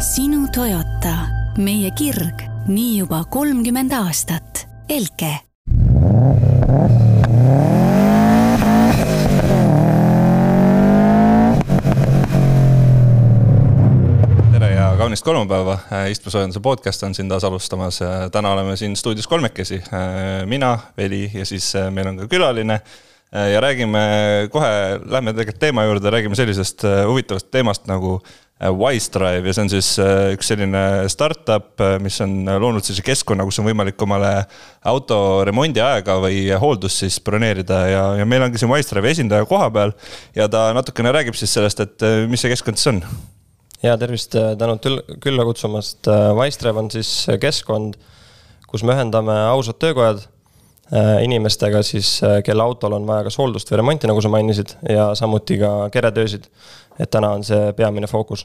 sinu Toyota, meie kirg, nii juba kolmkümmend aastat. Elke tere ja kaunist kolmapäeva, istmesoojenduse podcast on siin taas alustamas. täna oleme siin stuudios kolmekesi, mina, Veli ja siis meil on ka külaline. Ja räägime kohe, lähme tegelikult teema juurde, räägime sellisest huvitavast teemast nagu Wisedrive ja see on siis üks selline startup, mis on loonud sellise keskkonna, kus on võimalik omale auto remondi aega või hooldust siis broneerida ja, ja meil ongi siin Wisedrive'i esindaja koha peal. ja ta natukene räägib siis sellest, et mis see keskkond siis on ja tervist, tänud külla kutsumast. Wisedrive on siis keskkond, kus me ühendame ausad töökojad inimestega siis, kelle autol on vaja kas hooldust või remonti, nagu sa mainisid, ja samuti ka keretöösid. et täna on see peamine fookus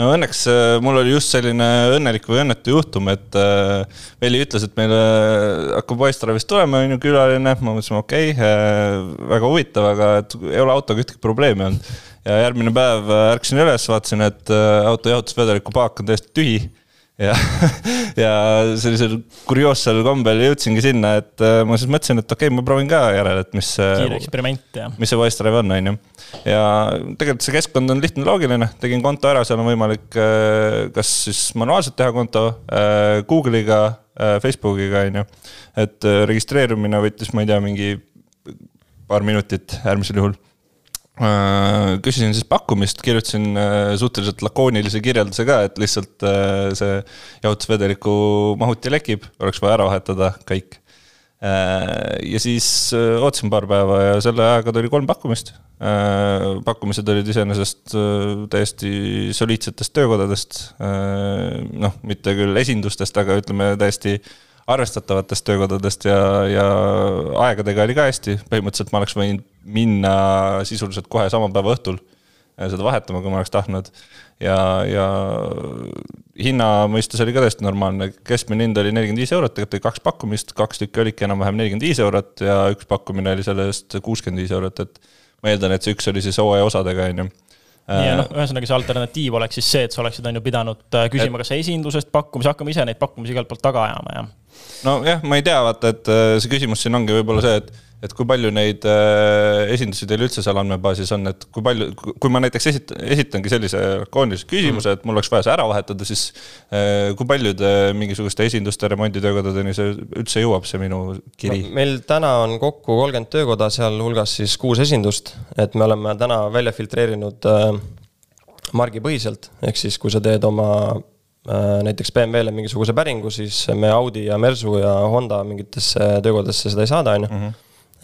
no õnneks mul oli just selline õnnelik või õnnetu juhtum, et Veli ütles, et meile hakkab Wisedrive'ist tulema, on ju, külaline, ma mõtlesin, okei okay,, väga huvitav, aga et ei ole autoga ühtegi probleemi olnud. ja järgmine päev ärkasin üles, vaatasin, et auto jahutusvedeliku paak on täiesti tühi ja, ja sellisel kurioossel kombel jõudsingi sinna, et ma siis mõtlesin, et okei okay,, ma proovin ka järele, et mis. kiire eksperiment, jah. mis see Wisedrive on, on ju. ja tegelikult see keskkond on lihtne, loogiline, tegin konto ära, seal on võimalik kas siis manuaalselt teha konto Google'iga, Facebookiga, on ju. et registreerumine võttis, ma ei tea, mingi paar minutit äärmisel juhul küsisin siis pakkumist, kirjutasin suhteliselt lakoonilise kirjelduse ka, et lihtsalt see jahutusvedeliku mahuti lekib, oleks vaja ära vahetada kõik. ja siis ootasin paar päeva ja selle ajaga tuli kolm pakkumist. pakkumised olid iseenesest täiesti soliidsetest töökodadest. noh, mitte küll esindustest, aga ütleme täiesti arvestatavatest töökodadest ja, ja aegadega oli ka hästi, põhimõtteliselt ma oleks võinud minna sisuliselt kohe sama päeva õhtul seda vahetama, kui ma oleks tahtnud. ja, ja hinna mõistes oli ka täiesti normaalne, keskmine hind oli nelikümmend viis eurot, tegelikult oli kaks pakkumist, kaks tükki olidki enam-vähem nelikümmend viis eurot ja üks pakkumine oli selle eest kuuskümmend viis eurot, et ma eeldan, et see üks oli siis hooajaosadega, on ju ja noh, ühesõnaga see alternatiiv oleks siis see, et sa oleksid on ju pidanud küsima, kas esindusest pakkumisi, hakkama ise neid pakkumisi igalt poolt taga ajama, jah nojah, ma ei tea, vaata, et see küsimus siin ongi võib-olla see, et, et kui palju neid äh, esindusi teil üldse seal andmebaasis on, et kui palju, kui ma näiteks esit-, esitangi sellise lakoonilise küsimuse mm., et mul oleks vaja see ära vahetada, siis äh, kui paljude mingisuguste esinduste remonditöökodadeni see üldse jõuab, see minu kiri no,? meil täna on kokku kolmkümmend töökoda, sealhulgas siis kuus esindust, et me oleme täna välja filtreerinud äh, margipõhiselt, ehk siis kui sa teed oma näiteks BMW-le mingisuguse päringu, siis me Audi ja Mersu ja Honda mingitesse töökodadesse seda ei saada, on ju.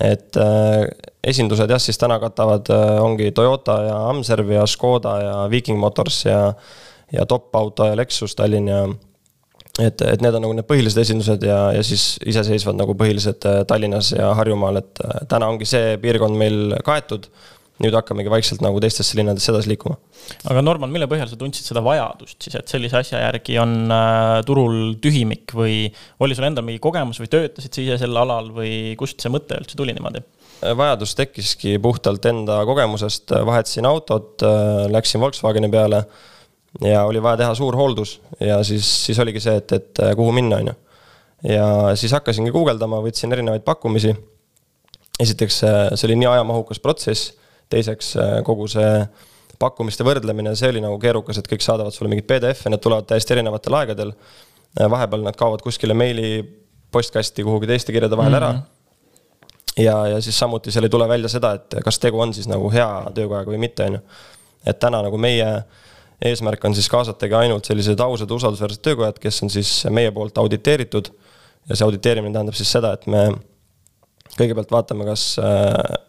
et äh, esindused jah, siis täna katavad äh,, ongi Toyota ja Amserv ja Škoda ja Viking Motors ja ja Top Auto ja Lexus Tallinn ja et, et need on nagu need põhilised esindused ja, ja siis iseseisvad nagu põhilised Tallinnas ja Harjumaal, et täna ongi see piirkond meil kaetud nüüd hakkamegi vaikselt nagu teistesse linnadesse edasi liikuma. aga Norman, mille põhjal sa tundsid seda vajadust siis, et sellise asja järgi on äh, turul tühimik või oli sul endal mingi kogemus või töötasid sa ise sel alal või kust see mõte üldse tuli niimoodi? vajadus tekkiski puhtalt enda kogemusest, vahetasin autot, äh, läksin Volkswageni peale ja oli vaja teha suur hooldus ja siis, siis oligi see, et, et äh, kuhu minna, on ju. ja siis hakkasingi guugeldama, võtsin erinevaid pakkumisi. esiteks, see oli nii ajamahukas protsess teiseks äh, kogu see pakkumiste võrdlemine, see oli nagu keerukas, et kõik saadavad sulle mingeid PDF-e, need tulevad täiesti erinevatel aegadel. Äh, vahepeal nad kaovad kuskile meili postkasti kuhugi teiste kirjade vahel mm -hmm. ära. Mhm. ja, ja siis samuti seal ei tule välja seda, et kas tegu on siis nagu hea töökojaga või mitte, on ju. et täna nagu meie eesmärk on siis kaasatagi ainult sellised ausad, usaldusväärsed töökojad, kes on siis meie poolt auditeeritud. ja see auditeerimine tähendab siis seda, et me kõigepealt vaatame, kas äh,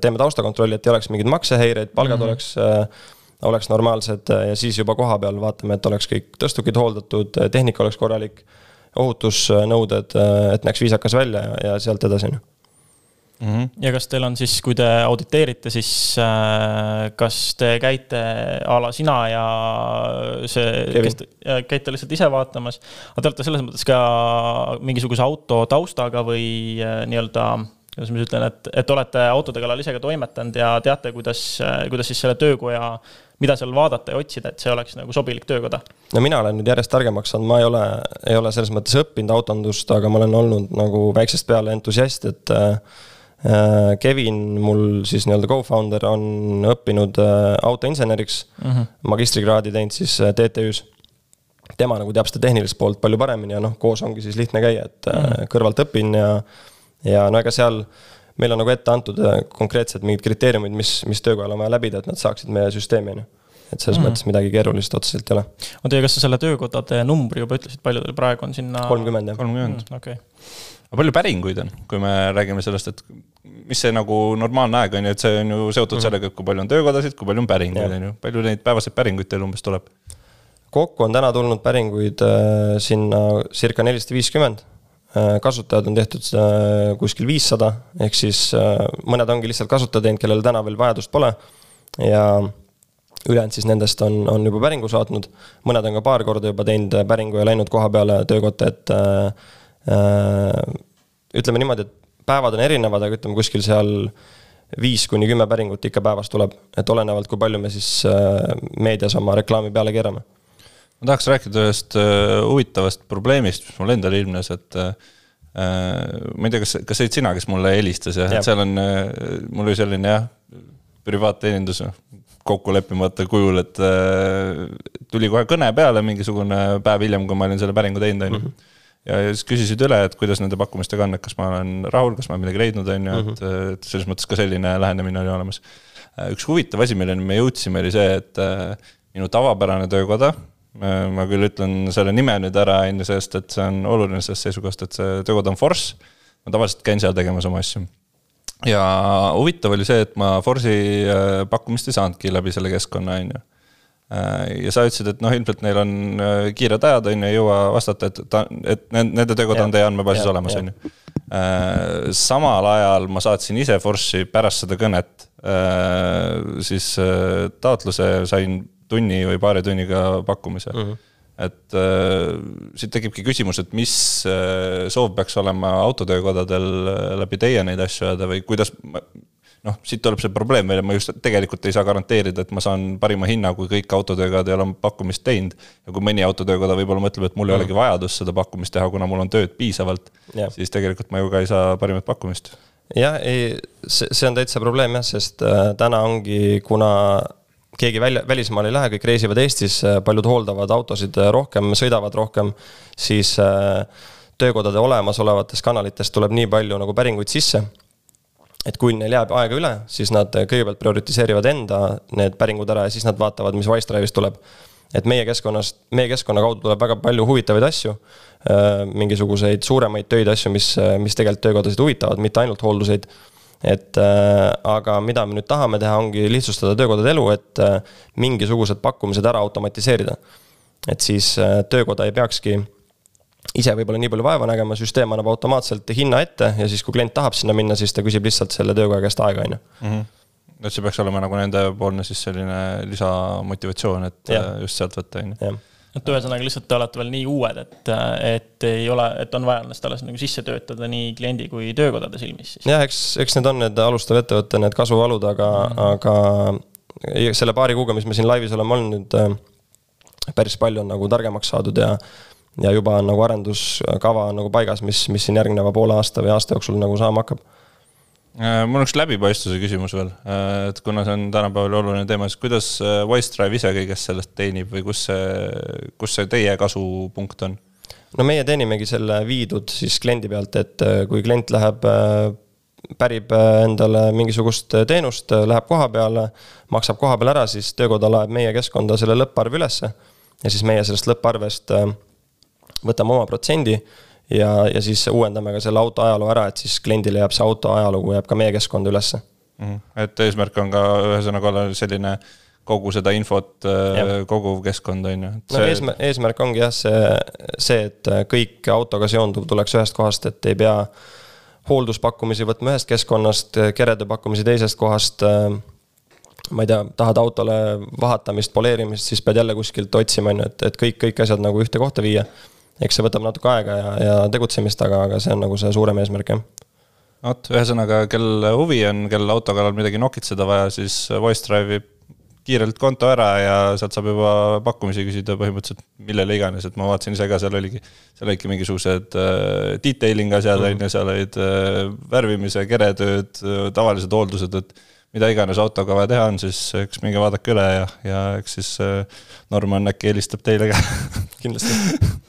teeme taustakontrolli, et ei oleks mingeid maksehäireid, palgad mm -hmm. oleks, äh, oleks normaalsed ja siis juba koha peal vaatame, et oleks kõik tõstukid hooldatud, tehnika oleks korralik, ohutusnõuded, et näeks viisakas välja ja, ja sealt edasi, on ju Mm -hmm. ja kas teil on siis, kui te auditeerite, siis äh, kas te käite a la sina ja see, kes te, käite lihtsalt ise vaatamas, aga te olete selles mõttes ka mingisuguse auto taustaga või äh, nii-öelda kuidas ma siis ütlen, et, et olete autode kallal ise ka toimetanud ja teate, kuidas, kuidas siis selle töökoja mida seal vaadata ja otsida, et see oleks nagu sobilik töökoda? no mina olen nüüd järjest targemaks saanud, ma ei ole, ei ole selles mõttes õppinud autondust, aga ma olen olnud nagu väiksest peale entusiast, et äh, Kevin, mul siis nii-öelda co-founder, on õppinud äh, autoinseneriks mm, -hmm. magistrikraadi teinud siis äh, TTÜ-s. tema nagu teab seda tehnilist poolt palju paremini ja noh, koos ongi siis lihtne käia, et mm -hmm. kõrvalt õpin ja, ja no ega seal meil on nagu ette antud äh, konkreetsed mingid kriteeriumid, mis, mis töökohal on vaja läbida, et nad saaksid meie süsteemi, on ju et selles mm -hmm. mõttes midagi keerulist otseselt ei ole. oota, ja kas sa selle töökodade numbri juba ütlesid, palju teil praegu on sinna? kolmkümmend, jah. kolmkümmend mm,. okei okay. aga palju päringuid on, kui me räägime sellest, et mis see nagu normaalne aeg on ju, et see on ju seotud mm -hmm. sellega, et kui palju on töökodasid, kui palju on päringuid, on ju, palju neid päevaseid päringuid teil umbes tuleb? kokku on täna tulnud päringuid äh, sinna circa nelisada viiskümmend kasutajad on tehtud äh, kuskil viissada, ehk siis äh, mõned ongi lihtsalt kasutaja teinud, kellel täna veel vajadust pole. ja ülejäänud siis nendest on, on juba päringu saatnud, mõned on ka paar korda juba teinud päringu ja läinud koha peale töökotta, et äh, ütleme niimoodi, et päevad on erinevad, aga ütleme kuskil seal viis kuni kümme päringut ikka päevas tuleb, et olenevalt, kui palju me siis äh, meedias oma reklaami peale keerame ma tahaks rääkida ühest äh, huvitavast probleemist, mis mul endal ilmnes, et äh, ma ei tea, kas, kas olid sina, kes mulle helistas jah ja., et seal on, äh, mul oli selline jah, privaatteenindus kokku leppimata kujul, et tuli kohe kõne peale mingisugune päev hiljem, kui ma olin selle päringu teinud, on ju. Mhm. ja siis küsisid üle, et kuidas nende pakkumistega on, et kas ma olen rahul, kas ma olen midagi leidnud, on ju, et, mhm. et selles mõttes ka selline lähenemine oli olemas. üks huvitav asi, milleni me jõudsime, oli see, et minu tavapärane töökoda Äh, ma küll ütlen selle nime nüüd ära, on ju, sest et see on oluline sellest seisukohast, et see töökoda on Force. ma tavaliselt käin seal tegemas oma asju. ja huvitav oli see, et ma Force'i äh, pakkumist ei saanudki läbi selle keskkonna, on ju. Äh, ja sa ütlesid, et noh, ilmselt neil on kiired ajad, on ju, ei jõua vastata, et ta, et nende töökoda on teie andmebaasis olemas, on ju. samal ajal ma saatsin ise Force'i pärast seda kõnet siis taotluse, sain tunni või paari tunniga pakkumise mm. -hmm et äh, siit tekibki küsimus, et mis äh, soov peaks olema autotöökodadel äh, läbi teie neid asju ajada või kuidas noh, siit tuleb see probleem välja, ma just tegelikult ei saa garanteerida, et ma saan parima hinna, kui kõik autotöökojad ei ole pakkumist teinud. ja kui mõni autotöökoda võib-olla mõtleb, et mul ei olegi vajadust seda pakkumist teha, kuna mul on tööd piisavalt siis tegelikult ma ju ka ei saa parimat pakkumist. jah, ei, see, see on täitsa probleem jah, sest äh, täna ongi, kuna keegi välja, välismaale ei lähe, kõik reisivad Eestis, paljud hooldavad autosid rohkem, sõidavad rohkem, siis äh, töökodade olemasolevatest kanalitest tuleb nii palju nagu päringuid sisse. et kui neil jääb aega üle, siis nad kõigepealt prioritiseerivad enda need päringud ära ja siis nad vaatavad, mis Wisedrive'is tuleb. et meie keskkonnast, meie keskkonna kaudu tuleb väga palju huvitavaid asju, äh, mingisuguseid suuremaid töid, asju, mis, mis tegelikult töökodasid huvitavad, mitte ainult hoolduseid et äh, aga mida me nüüd tahame teha, ongi lihtsustada töökodade elu, et äh, mingisugused pakkumised ära automatiseerida. et siis äh, töökoda ei peakski ise võib-olla nii palju vaeva nägema, süsteem annab automaatselt hinna ette ja siis, kui klient tahab sinna minna, siis ta küsib lihtsalt selle töökoja käest aega, on ju. Mhm. et see peaks olema nagu nendepoolne siis selline lisamotivatsioon, et ja. just sealt võtta, on ju et ühesõnaga lihtsalt te olete veel nii uued, et, et ei ole, et on vaja ennast alles nagu sisse töötada nii kliendi kui töökodade silmis siis. jah, eks, eks need on need alustav ettevõte, need kasvuvalud, aga mm, -hmm. aga selle paari kuuga, mis me siin laivis oleme olnud nüüd, äh, päris palju on nagu targemaks saadud ja ja juba on nagu arenduskava nagu paigas, mis, mis siin järgneva poole aasta või aasta jooksul nagu saama hakkab mul on üks läbipaistvuse küsimus veel, äh, et kuna see on tänapäeval oluline teema, siis kuidas äh, Wisedrive ise kõigest sellest teenib või kus see, kus see teie kasupunkt on? no meie teenimegi selle viidud siis kliendi pealt, et kui klient läheb, pärib endale mingisugust teenust, läheb koha peale, maksab koha peal ära, siis töökoda laeb meie keskkonda selle lõpparve ülesse. ja siis meie sellest lõpparvest võtame oma protsendi ja, ja siis uuendame ka selle auto ajaloo ära, et siis kliendile jääb see auto ajalugu, jääb ka meie keskkonda ülesse mm. -hmm. et eesmärk on ka ühesõnaga olla selline kogu seda infot äh, koguv keskkond, on ju. no eesmärk, eesmärk ongi jah, see, see, et kõik autoga seonduv tuleks ühest kohast, et ei pea hoolduspakkumisi võtma ühest keskkonnast, kerede pakkumisi teisest kohast. ma ei tea, tahad autole vahatamist, poleerimist, siis pead jälle kuskilt otsima, on ju, et, et kõik, kõik asjad nagu ühte kohta viia eks see võtab natuke aega ja, ja tegutsemist, aga, aga see on nagu see suurem eesmärk, jah. Vot, ühesõnaga, kel huvi on, kel auto kallal midagi nokitseda vaja, siis Voice Drive'i kiirelt konto ära ja sealt saab juba pakkumisi küsida põhimõtteliselt millele iganes, et ma vaatasin ise ka, seal oligi, seal olidki mingisugused äh, detailing asjad on ju, seal olid äh, värvimise, keretööd, tavalised hooldused, et mida iganes autoga vaja teha on, siis eks minge vaadake üle ja, ja eks siis Norman äkki helistab teile ka. Kindlasti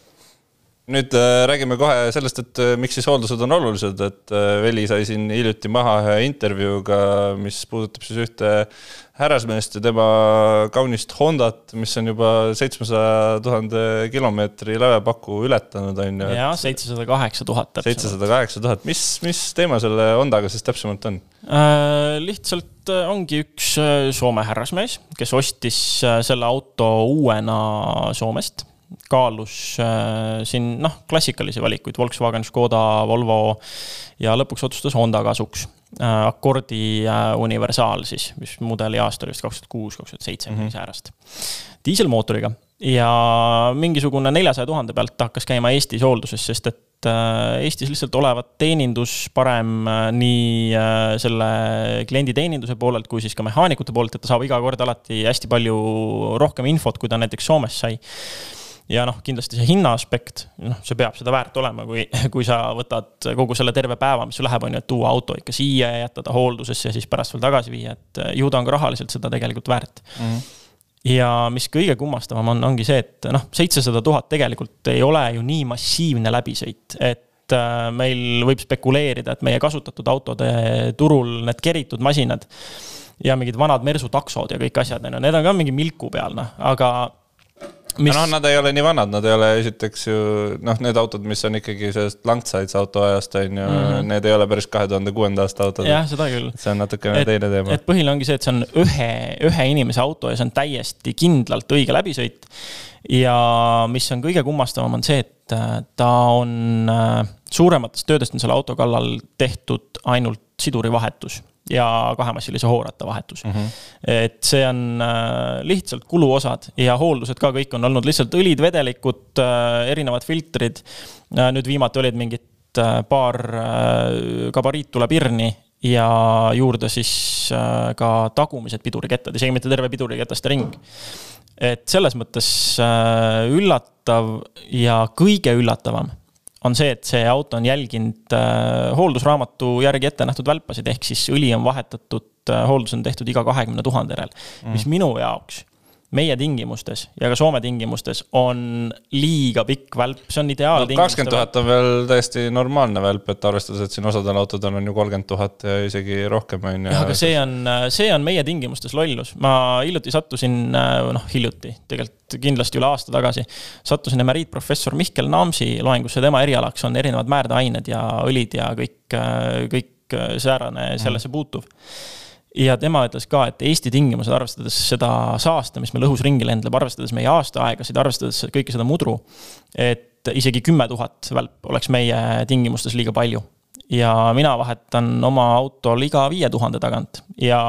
nüüd äh, räägime kohe sellest, et äh, miks siis hooldused on olulised, et äh, Veli sai siin hiljuti maha ühe intervjuuga, mis puudutab siis ühte härrasmeest ja tema kaunist Hondat, mis on juba seitsmesaja tuhande kilomeetri lävepaku ületanud, on ju. jaa, seitsesada kaheksa tuhat täpsemalt. seitsesada kaheksa tuhat, mis, mis teema selle Hondaga siis täpsemalt on äh,? lihtsalt ongi üks Soome härrasmees, kes ostis selle auto uuena Soomest kaalus äh, siin noh, klassikalisi valikuid, Volkswagen, Škoda, Volvo ja lõpuks otsustas Honda kasuks äh,. Accordi äh, universaal siis, mis mudeli aasta oli vist kaks tuhat kuus, kaks tuhat seitse, midagi mhm. säärast. diiselmootoriga ja mingisugune neljasaja tuhande pealt ta hakkas käima Eestis hoolduses, sest et äh, Eestis lihtsalt olevat teenindus parem äh, nii äh, selle kliendi teeninduse poolelt kui siis ka mehaanikute poolt, et ta saab iga kord alati hästi palju rohkem infot, kui ta näiteks Soomes sai ja noh, kindlasti see hinna aspekt, noh, see peab seda väärt olema, kui, kui sa võtad kogu selle terve päeva, mis sul läheb, on ju, et tuua auto ikka siia ja jätta ta hooldusesse ja siis pärast veel tagasi viia, et ju ta on ka rahaliselt seda tegelikult väärt mm. -hmm ja mis kõige kummastavam on, ongi see, et noh, seitsesada tuhat tegelikult ei ole ju nii massiivne läbisõit, et äh, meil võib spekuleerida, et meie kasutatud autode turul need keritud masinad ja mingid vanad Mersu taksod ja kõik asjad, on ju, need on ka mingi milku peal, noh, aga mis.... noh, nad ei ole nii vanad, nad ei ole esiteks ju noh, need autod, mis on ikkagi sellest Langsides auto ajast on ju mm, -hmm. need ei ole päris kahe tuhande kuuenda aasta autod. jah, seda küll. see on natukene teine teema. et põhiline ongi see, et see on ühe, ühe inimese auto ja see on täiesti kindlalt õige läbisõit. ja mis on kõige kummastavam, on see, et äh, ta on äh, suurematest töödest on selle auto kallal tehtud ainult sidurivahetus ja kahemassilise hoorata vahetus mm. -hmm. et see on äh, lihtsalt kuluosad ja hooldused ka kõik on olnud lihtsalt õlid, vedelikud, äh, erinevad filtrid. Äh, nüüd viimati olid mingid paar gabariittule-pirni ja juurde siis ka tagumised pidurikettad, isegi mitte terve piduriketaste ring. et selles mõttes üllatav ja kõige üllatavam on see, et see auto on jälginud äh, hooldusraamatu järgi ette nähtud välpasid, ehk siis õli on vahetatud äh,, hooldus on tehtud iga kahekümne tuhande järel mm., mis minu jaoks meie tingimustes ja ka Soome tingimustes on liiga pikk välp, see on ideaaltingimuste no,. kakskümmend tuhat on veel täiesti normaalne välp, et arvestades, et siin osadel autodel on ju kolmkümmend tuhat ja isegi rohkem on ju. jah, aga see on, see on meie tingimustes lollus. ma hiljuti sattusin, noh hiljuti, tegelikult kindlasti üle aasta tagasi, sattusin emeriitprofessor Mihkel Naamsi loengusse, tema erialaks on erinevad määrdeained ja õlid ja kõik, kõik säärane sellesse puutuv ja tema ütles ka, et Eesti tingimused, arvestades seda saasta, mis meil õhus ringi lendleb, arvestades meie aastaaegasid, arvestades kõike seda mudru, et isegi kümme tuhat välp oleks meie tingimustes liiga palju. ja mina vahetan oma autol iga viie tuhande tagant ja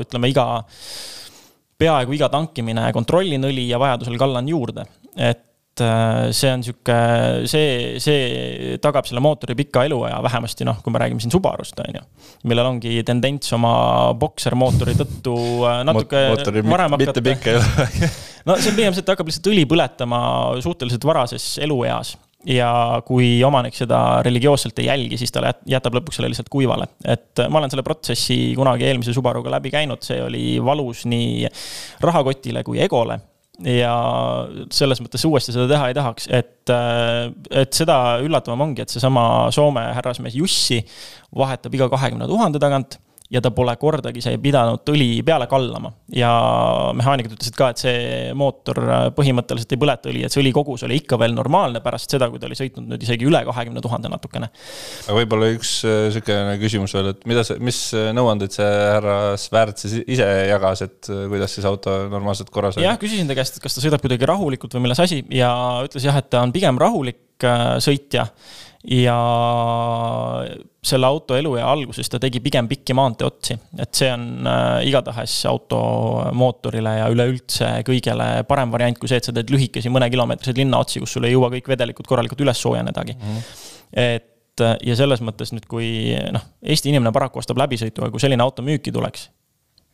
ütleme, iga, peaaegu iga tankimine kontrollin õli ja vajadusel kallan juurde. et et äh, see on sihuke, see, see tagab selle mootori pika eluaja, vähemasti noh, kui me räägime siin Subarust, on ju. millel ongi tendents oma boksermootori tõttu äh, natuke mootori varem hakata. mitte pikka eluaega no see on pigem see, et ta hakkab lihtsalt õli põletama suhteliselt varases elueas ja kui omanik seda religioosselt ei jälgi, siis ta jätab lõpuks selle lihtsalt kuivale. et ma olen selle protsessi kunagi eelmise Subaruga läbi käinud, see oli valus nii rahakotile kui egole ja selles mõttes uuesti seda teha ei tahaks, et, äh, et seda üllatavam ongi, et seesama Soome härrasmees Jussi vahetab iga kahekümne tuhande tagant ja ta pole kordagi see pidanud õli peale kallama. ja mehaanikud ütlesid ka, et see mootor põhimõtteliselt ei põleta õli, et see õlikogus oli ikka veel normaalne pärast seda, kui ta oli sõitnud nüüd isegi üle kahekümne tuhande natukene. aga võib-olla üks äh, sihukene küsimus veel, et mida see, mis nõuandeid see härra Svärd siis ise jagas, et äh, kuidas siis auto normaalselt korras oli? jah, küsisin ta käest, et kas ta sõidab kuidagi rahulikult või milles asi ja ütles jah, et ta on pigem rahulik äh, sõitja ja selle auto eluea alguses ta tegi pigem pikki maanteeotsi, et see on äh, igatahes auto mootorile ja üleüldse kõigele parem variant kui see, et sa teed lühikesi mõnekilomeetriseid linnaotsi, kus sul ei jõua kõik vedelikud korralikult üles soojenedagi mm. -hmm. et äh, ja selles mõttes nüüd, kui noh, Eesti inimene paraku ostab läbisõitu, aga kui selline auto müüki tuleks,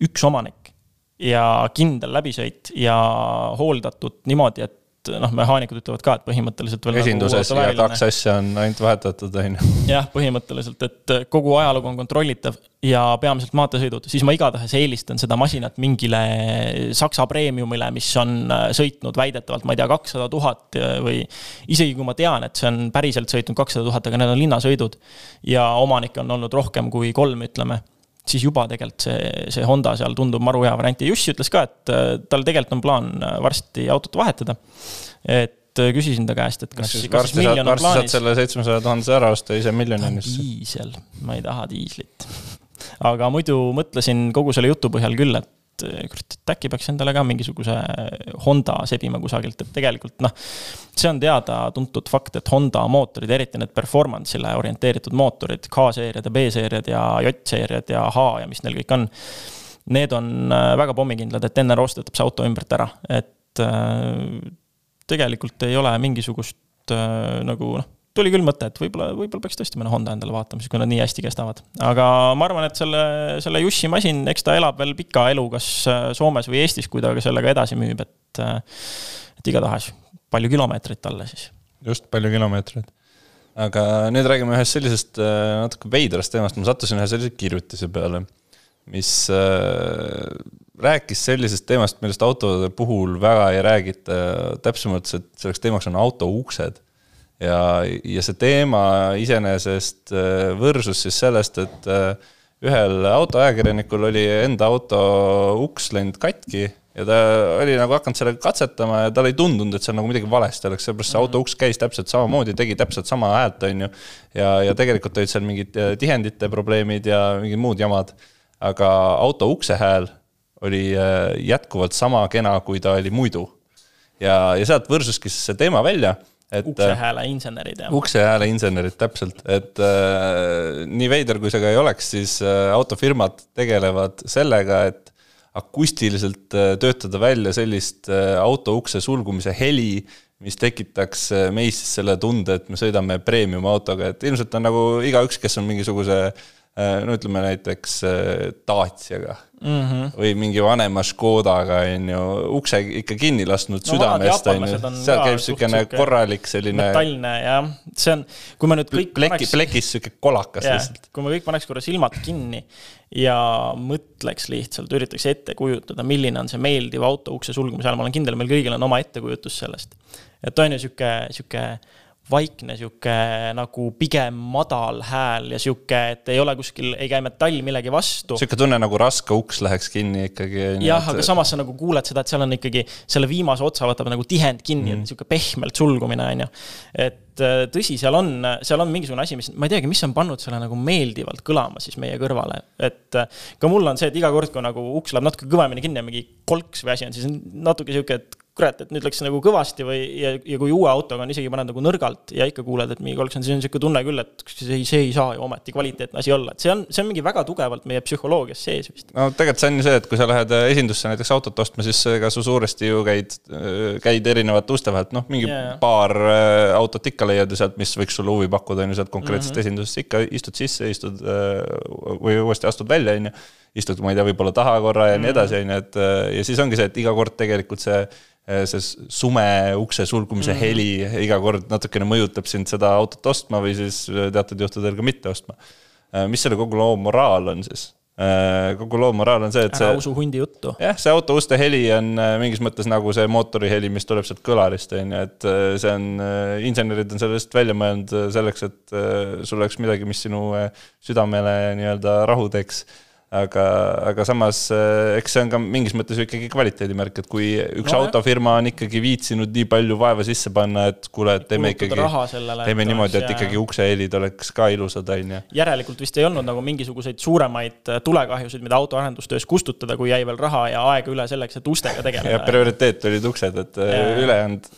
üks omanik ja kindel läbisõit ja hooldatud niimoodi, et et noh, mehaanikud ütlevad ka, et põhimõtteliselt veel nagu esinduses nagu ja kaks asja on ainult vahetatud, on ju. jah, põhimõtteliselt, et kogu ajalugu on kontrollitav ja peamiselt maanteesõidud, siis ma igatahes eelistan seda masinat mingile Saksa premiumile, mis on äh, sõitnud väidetavalt, ma ei tea, kakssada tuhat või isegi kui ma tean, et see on päriselt sõitnud kakssada tuhat, aga need on linnasõidud ja omanikke on olnud rohkem kui kolm, ütleme siis juba tegelikult see, see Honda seal tundub maru hea variant ja Jussi ütles ka, et äh, tal tegelikult on plaan äh, varsti autot vahetada. et äh, küsisin ta käest, et kas, kas miljon on plaanis. selle seitsmesaja tuhandese ära osta ise miljonisse. diisel, ma ei taha diislit. aga muidu mõtlesin kogu selle jutu põhjal küll, et et kurat, et äkki peaks endale ka mingisuguse Honda sebima kusagilt, et tegelikult noh. see on teada-tuntud fakt, et Honda mootorid, eriti need performance'ile orienteeritud mootorid, K-seeriad ja B-seeriad ja J-seeriad ja H ja mis neil kõik on. Need on äh, väga pommikindlad, et enne roostetab see auto ümbert ära, et äh, tegelikult ei ole mingisugust nagu noh tuli küll mõte, et võib-olla, võib-olla peaks tõesti mõne Honda endale vaatama, siis kui nad nii hästi kestavad. aga ma arvan, et selle, selle Jussi masin, eks ta elab veel pika elu, kas äh, Soomes või Eestis, kui ta sellega edasi müüb, et, äh, et igatahes palju kilomeetreid talle siis. just, palju kilomeetreid. aga nüüd räägime ühest sellisest äh, natuke veidrast teemast, ma sattusin ühe sellise kirjutise peale, mis rääkis sellisest teemast, millest autode puhul väga ei räägita, täpsemalt see, selleks teemaks on auto uksed ja, ja see teema iseenesest äh, võrsus siis sellest, et äh, ühel autoajakirjanikul oli enda auto uks läinud katki ja ta oli nagu hakanud sellega katsetama ja tal ei tundunud, et seal nagu midagi valesti oleks, sellepärast see auto uks käis täpselt samamoodi, tegi täpselt sama häält, on ju. ja, ja tegelikult olid seal mingid äh, tihendite probleemid ja mingid muud jamad. aga auto ukse hääl oli jätkuvalt sama kena, kui ta oli muidu. ja, ja sealt võrsuski siis see teema välja et uksehääle äh, insenerid, jah. uksehääle insenerid, täpselt, et äh, nii veider, kui see ka ei oleks, siis äh, autofirmad tegelevad sellega, et akustiliselt äh, töötada välja sellist äh, auto ukse sulgumise heli, mis tekitaks äh, meis selle tunde, et me sõidame premium autoga, et ilmselt on nagu igaüks, kes on mingisuguse äh, no ütleme näiteks äh, Daciaga mm -hmm. või mingi vanema Škodaga, on ju, ukse ikka kinni lasknud no, südamest, on ju, seal käib niisugune korralik selline metallne jah, see on, kui me nüüd kõik pleki paneks..., plekis niisugune kolakas yeah, lihtsalt. kui me kõik paneks korra silmad kinni ja mõtleks lihtsalt, üritaks ette kujutada, milline on see meeldiv auto ukse sulgumise ajal, ma olen kindel, meil kõigil on oma ettekujutus sellest. et on ju niisugune, niisugune vaikne sihuke nagu pigem madal hääl ja sihuke, et ei ole kuskil, ei käi metall millegi vastu. sihuke tunne nagu raske uks läheks kinni ikkagi. jah, aga samas sa nagu kuuled seda, et seal on ikkagi selle viimase otsa võtab nagu tihend kinni mm., et sihuke pehmelt sulgumine, on ju. et äh, tõsi, seal on, seal on mingisugune asi, mis, ma ei teagi, mis on pannud selle nagu meeldivalt kõlama siis meie kõrvale. et äh, ka mul on see, et iga kord, kui nagu uks läheb natuke kõvemini kinni ja mingi kolks või asi on, siis on natuke sihuke, et kurat, et nüüd läks nagu kõvasti või, ja, ja kui uue autoga on isegi paned nagu nõrgalt ja ikka kuuled, et mingi kolks on, siis on niisugune tunne küll, et see ei, see ei saa ju ometi kvaliteetne asi olla, et see on, see on mingi väga tugevalt meie psühholoogias sees vist. no tegelikult see on ju see, et kui sa lähed äh, esindusse näiteks autot ostma, siis ega su suuresti ju käid, äh, käid erinevate uste vahelt, noh, mingi yeah. paar äh, autot ikka leiad ju sealt, mis võiks sulle huvi pakkuda, on ju, sealt konkreetsest mm -hmm. esindusest ikka istud sisse, istud või uuesti astud välja, on ju istud, ma ei tea, võib-olla taha korra ja mm. nii edasi, on ju, et ja siis ongi see, et iga kord tegelikult see Äh, see sume ukse sulgumise mm -hmm. heli iga kord natukene mõjutab sind seda autot ostma või siis äh, teatud juhtudel ka mitte ostma. Äh, mis selle kogu loo moraal on siis? kogu loo moraal on see, et see. ära usu hundi juttu. jah, see auto uste heli on mingis mõttes nagu see mootori heli, mis tuleb sealt kõlarist, on ju, et see on, insenerid on sellest välja mõelnud selleks, et sul oleks midagi, mis sinu südamele nii-öelda rahu teeks aga, aga samas eh, eks see on ka mingis mõttes ju ikkagi kvaliteedimärk, et kui üks no, autofirma on ikkagi viitsinud nii palju vaeva sisse panna, et kuule, et teeme ikkagi, teeme niimoodi, et ikkagi uksehelid oleks ka ilusad, on ju. järelikult vist ei olnud nagu mingisuguseid suuremaid tulekahjusid, mida autoarendustöös kustutada, kui jäi veel raha ja aega üle selleks, et ustega tegeleda. ja prioriteet olid uksed, et ülejäänud,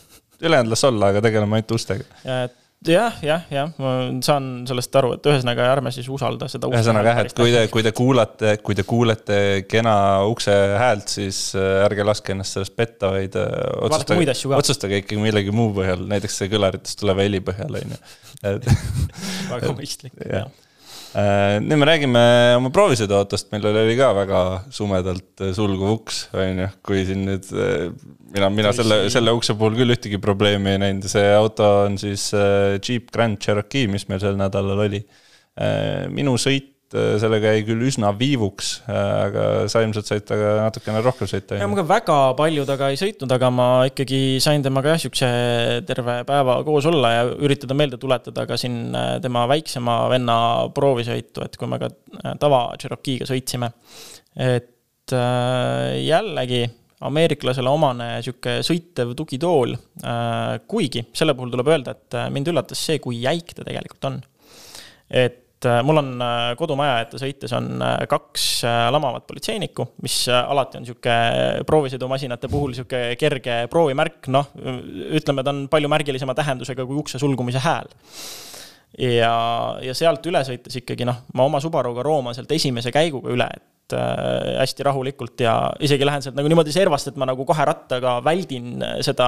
ülejäänud las olla, aga tegeleme ainult ustega. et jah, jah, jah, ma saan sellest aru, et ühesõnaga ärme siis usalda seda. ühesõnaga jah, et kui te, kui te kuulate, kui te kuulete kena ukse häält, siis äh, ärge laske ennast sellest petta, vaid äh, otsustage, otsustage ikkagi millegi muu põhjal, näiteks see kõlaritest tuleva heli põhjal, on ju. väga mõistlik, jah nüüd me räägime oma proovisõiduautost, millel oli ka väga sumedalt äh, sulguv uks, on ju, kui siin nüüd äh, mina, mina selle, selle ukse puhul küll ühtegi probleemi ei näinud, see auto on siis Jeep Grand Cherokee, mis meil sel nädalal oli. minu sõit Äh, sellega jäi küll üsna viivuks, äh, aga sa ilmselt said temaga natukene rohkem sõita. ja ma ka väga palju taga ei sõitnud, aga ma ikkagi sain temaga jah, siukse terve päeva koos olla ja üritada meelde tuletada ka siin äh, tema väiksema venna proovisõitu, et kui me ka tava Cherokee'ga sõitsime. et jällegi ameeriklasele omane sihuke sõitev tugitool. kuigi selle puhul tuleb öelda, et mind üllatas see, kui jäik ta tegelikult on. et et äh, mul on äh, kodumaja ette sõites on äh, kaks lamavat politseinikku, mis alati on sihuke proovisõidumasinate puhul sihuke kerge proovimärk, noh, ütleme, ta on palju märgilisema tähendusega kui ukse sulgumise hääl. Ja, ja sealt üle sõites ikkagi noh, ma oma Subaruga rooman sealt esimese käiguga üle, et hästi rahulikult ja isegi lähen sealt nagu niimoodi servast, et ma nagu kahe rattaga väldin seda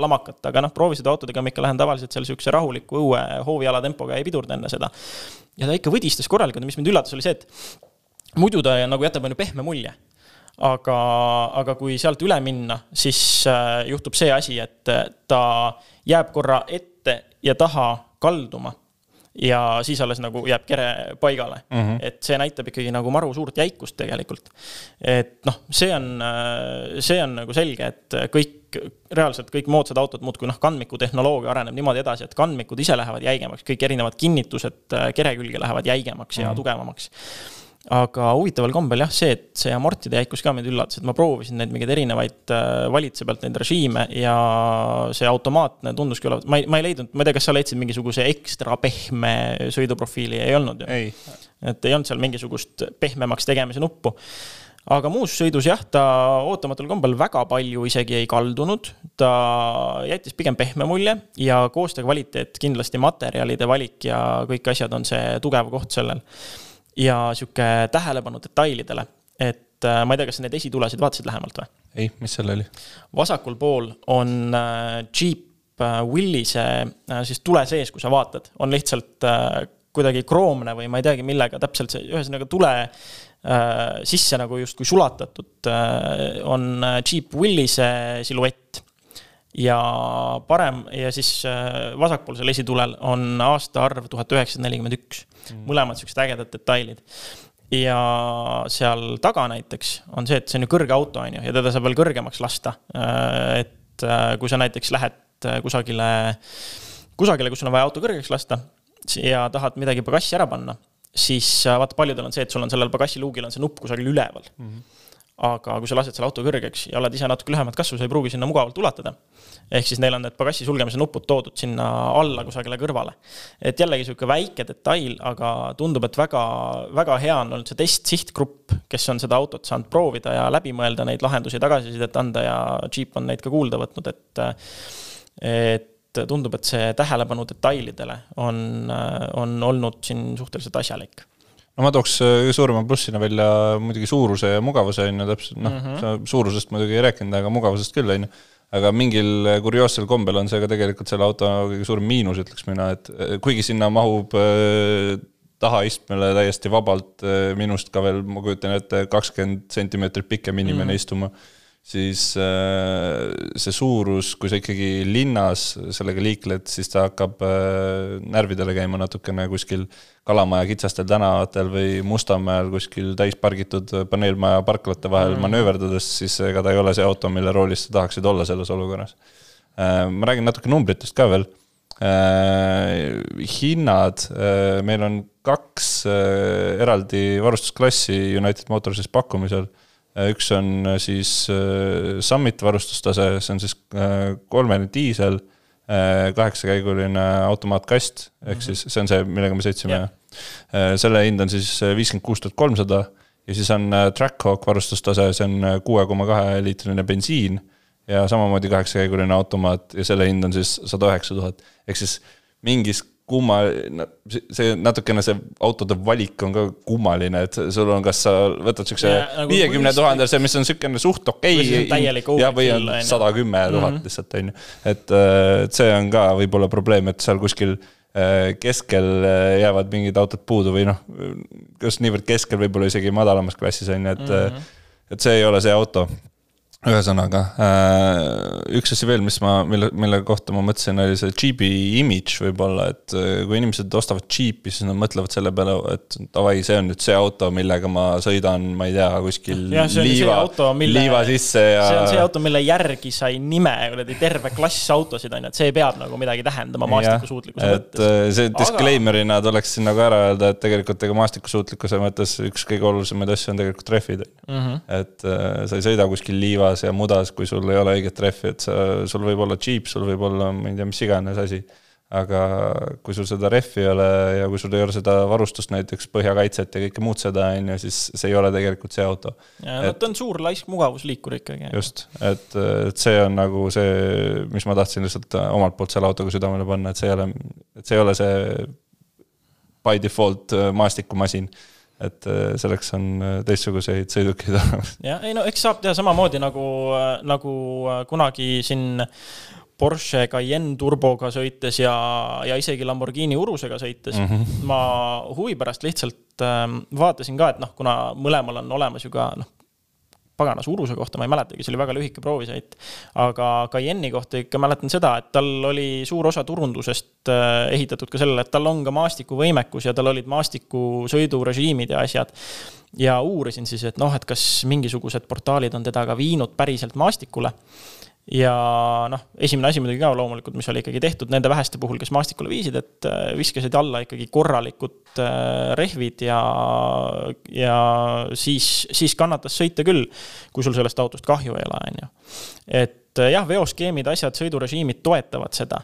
lamakat, aga noh, proovisõiduautodega ma ikka lähen tavaliselt seal sihukese rahuliku õue hooviala tempoga ei pidurda enne seda. ja ta ikka võdistas korralikult ja mis mind üllatas, oli see, et muidu ta nagu jätab on ju pehme mulje aga, aga kui sealt üle minna, siis äh, juhtub see asi, et ta jääb korra ette ja taha kalduma ja siis alles nagu jääb kere paigale mm. -hmm. et see näitab ikkagi nagu maru suurt jäikust tegelikult. et noh, see on, see on nagu selge, et kõik, reaalselt kõik moodsad autod muudkui noh, kandmikutehnoloogia areneb niimoodi edasi, et kandmikud ise lähevad jäigemaks, kõik erinevad kinnitused kere külge lähevad jäigemaks mm -hmm. ja mhm. tugevamaks aga huvitaval kombel jah, see, et see amortide jäikus ka mind üllatas, et ma proovisin neid mingeid erinevaid äh, valitse pealt neid režiime ja see automaatne tunduski olevat, ma ei, ma ei leidnud, ma ei tea, kas sa leidsid mingisuguse ekstra pehme sõiduprofiili, ei olnud ju? et ei olnud seal mingisugust pehmemaks tegemise nuppu. Aga muus sõidus jah, ta ootamatul kombel väga palju isegi ei kaldunud, ta jättis pigem pehme mulje ja koostöö kvaliteet, kindlasti materjalide valik ja kõik asjad on see tugev koht sellel ja sihuke tähelepanu detailidele, et äh, ma ei tea, kas sa neid esitulesid vaatasid lähemalt või? ei, mis seal oli? vasakul pool on äh, Jeep äh, Willise siis tule sees, kui sa vaatad, on lihtsalt kuidagi kroomne või ma ei teagi, millega täpselt see, ühesõnaga tule sisse nagu justkui sulatatud, on Jeep Willise siluett ja parem ja siis vasakpoolsel esitulel on aastaarv tuhat üheksasada nelikümmend üks. Mõlemad siuksed ägedad detailid. ja seal taga näiteks on see, et see on ju kõrge auto, on ju, ja teda saab veel kõrgemaks lasta. Äh, et äh, kui sa näiteks lähed äh, kusagile, kusagile, kus sul on vaja auto kõrgeks lasta ja tahad midagi pagassi ära panna, siis vaata, paljudel on see, et sul on sellel pagassiluugil on see nupp kusagil üleval mm. -hmm aga kui sa lased selle auto kõrgeks ja oled ise natuke lühemat kasvu, sa ei pruugi sinna mugavalt ulatada ehk siis neil on need pagassi sulgemise nupud toodud sinna alla kusagile kõrvale. et jällegi sihuke väike detail, aga tundub, et väga, väga hea on olnud see testsihtgrupp, kes on seda autot saanud proovida ja läbi mõelda, neid lahendusi, tagasisidet anda ja Jeep on neid ka kuulda võtnud, et, et tundub, et see tähelepanu detailidele on, on olnud siin suhteliselt asjalik no ma tooks kõige suurema plussina välja muidugi suuruse ja mugavuse on ju täpselt, noh mm -hmm., suurusest muidugi ei rääkinud, aga mugavusest küll, on ju aga mingil kurioossel kombel on see ka tegelikult selle auto kõige suurem miinus, ütleks mina, et kuigi sinna mahub äh, tahaistmele täiesti vabalt äh, minust ka veel, ma kujutan ette, kakskümmend sentimeetrit pikem inimene mm. istuma siis äh, see suurus, kui sa ikkagi linnas sellega liikled, siis ta hakkab äh, närvidele käima natukene kuskil Kalamaja kitsastel tänavatel või Mustamäel kuskil täis pargitud paneelmaja parklate vahel mm. manööverdades, siis ega ta ei ole see auto, mille roolis sa tahaksid olla selles olukorras. Äh, ma räägin natuke numbritest ka veel. hinnad, meil on kaks eraldi varustusklassi United Motorsis pakkumisel üks on äh, siis äh, Summit varustustase, see on siis kolmene diisel, kaheksakäiguline automaatkast, ehk mhm. siis see on see, millega me sõitsime selle hind on siis viiskümmend kuus tuhat kolmsada ja siis on Trackhawk varustustase, see on kuue koma kahe liitrine bensiin ja samamoodi kaheksakäiguline automaat ja selle hind on siis sada üheksa tuhat. ehk siis mingis kumma, see natukene see autode valik on ka kummaline, et sul on, kas sa võtad siukse nagu viiekümne tuhandese, mis on siukene suht okei okay,. ja, või on sada kümme tuhat mhm. lihtsalt, on ju. et, äh, et see on ka võib-olla probleem, et seal kuskil keskel jäävad mingid autod puudu või noh, just niivõrd keskel, võib-olla isegi madalamas klassis on ju, et mm. -hmm. et see ei ole see auto ühesõnaga, äh, üks asi veel, mis ma, mille, mille kohta ma mõtlesin, oli see Jeepi image võib-olla, et äh, kui inimesed ostavad Jeepi, siis nad mõtlevad selle peale, et davai, see on nüüd see auto, millega ma sõidan, ma ei tea, kuskil ja, liiva, mille, liiva sisse ja. see on see auto, mille järgi sai nime, kuradi terve klass autosid on ju, et see peab nagu midagi tähendama maastikusuutlikkuse mõttes. et äh, see disclaimer'ina Aga... tuleks siin nagu ära öelda, et tegelikult ega maastikusuutlikkuse mõttes üks kõige olulisemaid asju on tegelikult rehvid mm. -hmm. et sa ei sõida kuskil liiva liivas ja mudas, kui sul ei ole õiget rehvi, et sa, sul võib olla džiip, sul võib olla, ma ei tea, mis iganes asi. aga kui sul seda rehvi ei ole ja kui sul ei ole seda varustust, näiteks põhjakaitset ja kõike muud seda, on ju, siis see ei ole tegelikult see auto. no ta on suur laisk mugavusliikur ikkagi. just, et, et see on nagu see, mis ma tahtsin lihtsalt omalt poolt selle autoga südamele panna, et see ei ole, et see ei ole see by default maastikumasin et äh, selleks on äh, teistsuguseid sõidukeid olemas. jah, ei no eks saab teha samamoodi nagu, äh, nagu kunagi siin Porsche Cayenne turboga sõites ja, ja isegi Lamborghini Urusega sõites mm. -hmm. ma huvi pärast lihtsalt äh, vaatasin ka, et noh, kuna mõlemal on olemas ju ka noh, pagana suuruse kohta ma ei mäletagi, see oli väga lühike proovisõit. aga Cayenne'i kohta ikka mäletan seda, et tal oli suur osa turundusest äh, ehitatud ka sellele, et tal on ka maastikuvõimekus ja tal olid maastikusõidurežiimid ja asjad. ja uurisin siis, et noh, et kas mingisugused portaalid on teda ka viinud päriselt maastikule ja noh, esimene asi muidugi ka loomulikult, mis oli ikkagi tehtud nende väheste puhul, kes maastikule viisid, et äh, viskasid alla ikkagi korralikud äh, rehvid ja, ja siis, siis kannatas sõita küll, kui sul sellest autost kahju ei ole, on ju. et äh, jah, veoskeemid, asjad, sõidurežiimid toetavad seda.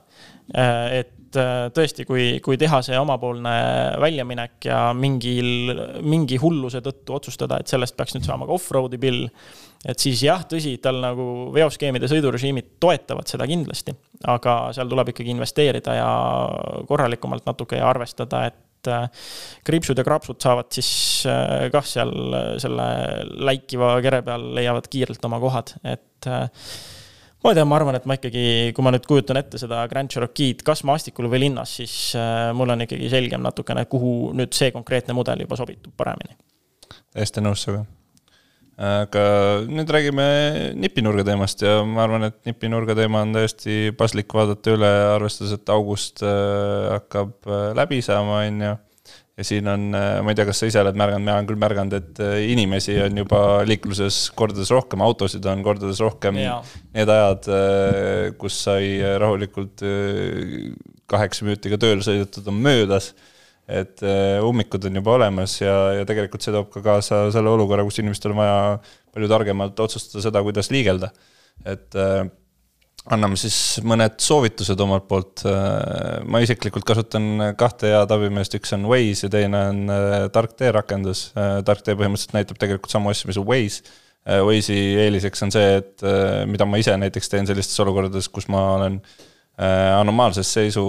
et tõesti, kui, kui teha see omapoolne väljaminek ja mingil, mingi hulluse tõttu otsustada, et sellest peaks nüüd saama ka off-road'i pill et siis jah, tõsi, tal nagu veoskeemide sõidurežiimid toetavad seda kindlasti, aga seal tuleb ikkagi investeerida ja korralikumalt natuke ja arvestada, et äh, kriipsud ja krapsud saavad siis äh, kah seal äh, selle läikiva kere peal leiavad kiirelt oma kohad, et ma ei tea, ma arvan, et ma ikkagi, kui ma nüüd kujutan ette seda Grand Cherokee'd, kas maastikul või linnas, siis mul on ikkagi selgem natukene, kuhu nüüd see konkreetne mudel juba sobitub paremini. täiesti nõus sinuga aga nüüd räägime nipinurga teemast ja ma arvan, et nipinurga teema on täiesti paslik vaadata üle, arvestades, et august äh, hakkab äh, läbi saama, on ju. Ja siin on, äh, ma ei tea, kas sa ise oled märganud, mina olen küll märganud, et inimesi on juba liikluses kordades rohkem, autosid on kordades rohkem. Need ajad, kus sai rahulikult kaheksa minutiga tööle sõidetud, on möödas et äh, ummikud on juba olemas ja, ja tegelikult see toob ka kaasa selle olukorra, kus inimestel on vaja palju targemalt otsustada seda, kuidas liigelda. et äh, anname siis mõned soovitused omalt poolt. Äh, ma isiklikult kasutan kahte head abimeest, üks on Waze ja teine on äh, tark tee rakendus. tark tee põhimõtteliselt näitab tegelikult samu asju, mis on Waze. Waze'i eeliseks on see, et mida ma ise näiteks teen sellistes olukordades, kus ma olen äh, Äh, anomaalses seisu,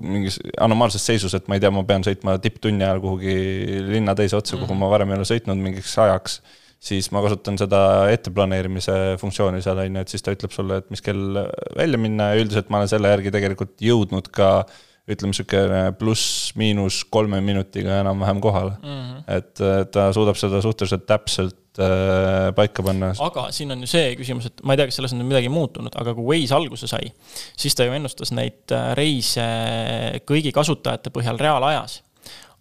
mingis anomaalses seisus, et ma ei tea, ma pean sõitma tipptunni ajal kuhugi linna teise otsa kuhu mhm. ma varem ei ole sõitnud mingiks ajaks, siis ma kasutan seda etteplaneerimise funktsiooni seal, on ju, et siis ta ütleb sulle, et mis kell välja minna ja üldiselt ma olen selle järgi tegelikult jõudnud ka ütleme, niisugune pluss-miinus kolme minutiga enam-vähem kohale mm. -hmm. et ta suudab seda suhteliselt täpselt äh, paika panna. aga siin on ju see küsimus, et ma ei tea, kas selles on midagi muutunud, aga kui Waze alguse sai, siis ta ju ennustas neid äh, reise kõigi kasutajate põhjal reaalajas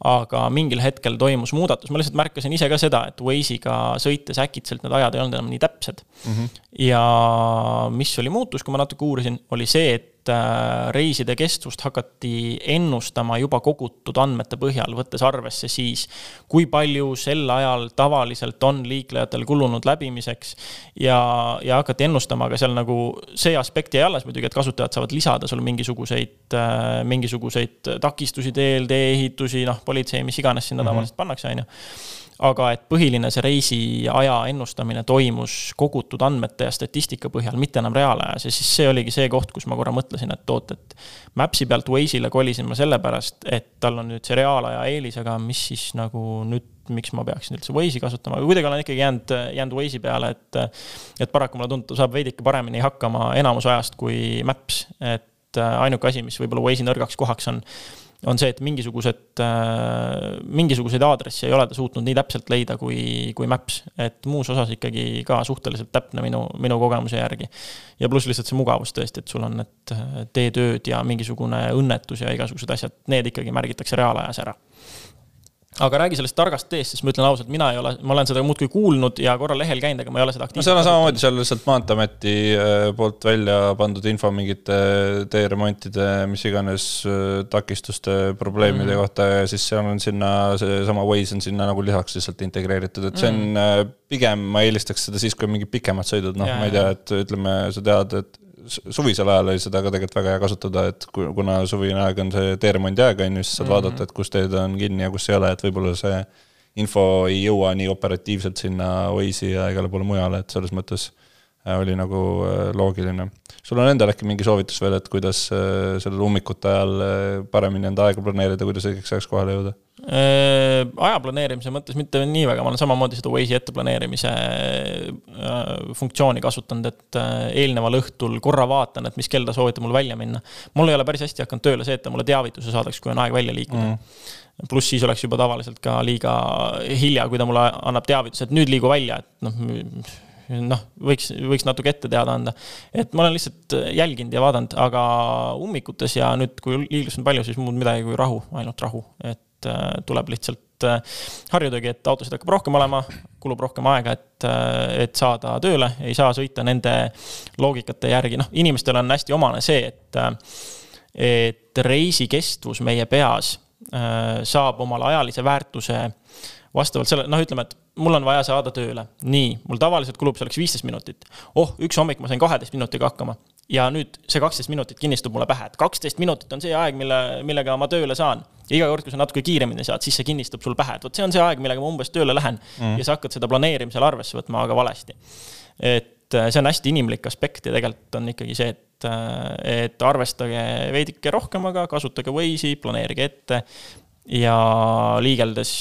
aga mingil hetkel toimus muudatus, ma lihtsalt märkasin ise ka seda, et Waze'iga sõites äkitselt need ajad ei olnud enam nii täpsed mm. -hmm. ja mis oli muutus, kui ma natuke uurisin, oli see, et reiside kestvust hakati ennustama juba kogutud andmete põhjal, võttes arvesse siis, kui palju sel ajal tavaliselt on liiklejatel kulunud läbimiseks. ja, ja hakati ennustama ka seal nagu see aspekt jäi alles muidugi, et kasutajad saavad lisada sul mingisuguseid, äh, mingisuguseid takistusi teel, tee-ehitusi, noh, politsei, mis iganes sinna mm -hmm. tavaliselt pannakse, on ju aga et põhiline see reisiaja ennustamine toimus kogutud andmete ja statistika põhjal, mitte enam reaalajas. Ja siis see oligi see koht, kus ma korra mõtlesin, et oot, et Maps'i pealt Waze'ile kolisin ma sellepärast, et tal on nüüd see reaalaja eelis, aga mis siis nagu nüüd miks ma peaksin üldse Waze'i kasutama, aga kuidagi olen ikkagi jäänud, jäänud Waze'i peale, et et paraku mulle tundub, saab veidike paremini hakkama enamus ajast kui Maps, et ainuke asi, mis võib-olla Waze'i nõrgaks kohaks on, on see, et mingisugused, mingisuguseid aadresse ei ole ta suutnud nii täpselt leida kui, kui Maps. et muus osas ikkagi ka suhteliselt täpne minu, minu kogemuse järgi. ja pluss lihtsalt see mugavus tõesti, et sul on need teetööd ja mingisugune õnnetus ja igasugused asjad, need ikkagi märgitakse reaalajas ära aga räägi sellest targast teest, sest ma ütlen ausalt, mina ei ole, ma olen seda muudkui kuulnud ja korra lehel käinud, aga ma ei ole seda aktiivselt. no seal on samamoodi seal lihtsalt Maanteeameti äh, poolt välja pandud info mingite teeremontide, mis iganes äh, takistuste, probleemide mm. kohta ja siis seal on sinna, seesama Waze on sinna nagu lisaks lihtsalt integreeritud, et see on mm. pigem, ma eelistaks seda siis, kui on mingid pikemad sõidud, noh, ma ei tea, et ütleme, sa tead, et suvisel ajal oli seda ka tegelikult väga hea kasutada, et kuna suvine aeg on see teeremondi aeg, on ju, siis saad mm -hmm. vaadata, et kus teed on kinni ja kus ei ole, et võib-olla see info ei jõua nii operatiivselt sinna Waze'i ja igale poole mujale, et selles mõttes oli nagu äh, loogiline. sul on endal äkki mingi soovitus veel, et kuidas äh, sellel ummikute ajal paremini enda aega planeerida, kuidas õigeks ajaks kohale jõuda? Äh, aja planeerimise mõttes mitte nii väga, ma olen samamoodi seda Waze'i etteplaneerimise äh, funktsiooni kasutanud, et äh, eelneval õhtul korra vaatan, et mis kell ta soovitab mul välja minna. mul ei ole päris hästi hakanud tööle see, et ta mulle teavituse saadaks, kui on aeg välja liikuda mm. pluss siis oleks juba tavaliselt ka liiga hilja, kui ta mulle annab teavituse, et nüüd liigu välja, et noh, noh, võiks, võiks natuke ette teada anda. et ma olen lihtsalt jälginud ja vaadanud, aga ummikutes ja nüüd, kui liiklust on palju, siis muud midagi kui rahu, ainult rahu, et äh, tuleb lihtsalt äh, harjudagi, et autosid hakkab rohkem olema, kulub rohkem aega, et, äh, et saada tööle, ei saa sõita nende loogikate järgi, noh, inimestel on hästi omane see, et, et reisi kestvus meie peas saab omale ajalise väärtuse vastavalt sellele, noh, ütleme, et mul on vaja saada tööle. nii, mul tavaliselt kulub selleks viisteist minutit. oh, üks hommik ma sain kaheteist minutiga hakkama ja nüüd see kaksteist minutit kinnistub mulle pähe, et kaksteist minutit on see aeg, mille, millega ma tööle saan. ja iga kord, kui sa natuke kiiremini saad, siis see kinnistub sul pähe, et vot see on see aeg, millega ma umbes tööle lähen mm. ja sa hakkad seda planeerimisel arvesse võtma, aga valesti. et äh, see on hästi inimlik aspekt ja tegelikult on ikkagi see, et, äh, et arvestage veidike rohkemaga, kasutage Waze'i, planeerige ette ja liigeldes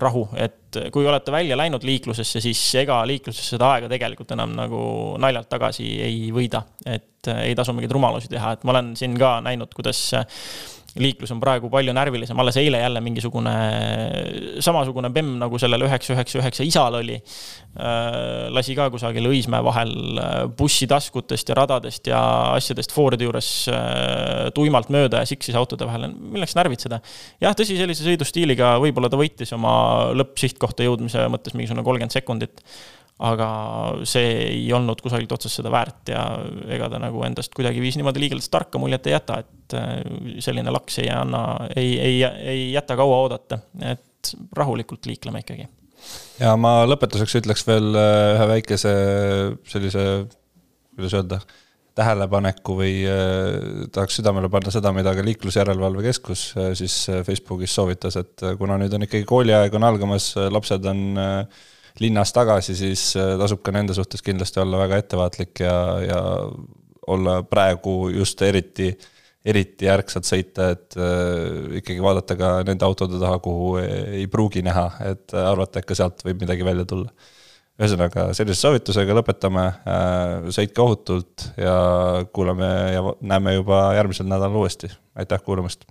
rahu, et kui olete välja läinud liiklusesse, siis ega liikluses seda aega tegelikult enam nagu naljalt tagasi ei võida. et ei tasu mingeid rumalusi teha, et ma olen siin ka näinud, kuidas liiklus on praegu palju närvilisem, alles eile jälle mingisugune samasugune bemm nagu sellel üheksa, üheksa, üheksa isal oli. Äh, lasi ka kusagil Õismäe vahel äh, bussitaskutest ja radadest ja asjadest Fordi juures äh, tuimalt mööda ja siksis autode vahele, milleks närvitseda. jah, tõsi, sellise sõidustiiliga võib-olla ta võitis oma lõppsihtkohta jõudmise mõttes mingisugune kolmkümmend sekundit aga see ei olnud kusagilt otsast seda väärt ja ega ta nagu endast kuidagi viis niimoodi liigelt tarka muljet ei jäta, et äh, selline laks ei anna, ei, ei, ei jäta kaua oodata, et rahulikult liikleme ikkagi. ja ma lõpetuseks ütleks veel äh, ühe väikese sellise, kuidas öelda, tähelepaneku või eh, tahaks südamele panna seda, mida ka Liiklusjärelevalve Keskus siis Facebookis soovitas, et kuna nüüd on ikkagi kooliaeg on algamas, lapsed on äh, linnas tagasi, siis äh, tasub ka nende suhtes kindlasti olla väga ettevaatlik ja, ja olla praegu just eriti, eriti järgsalt sõita, et äh, ikkagi vaadata ka nende autode taha, kuhu ei pruugi näha, et arvata, et ka sealt võib midagi välja tulla. ühesõnaga, sellise soovitusega lõpetame äh,, sõitke ohutult ja kuulame ja näeme juba järgmisel nädalal uuesti, aitäh kuulamast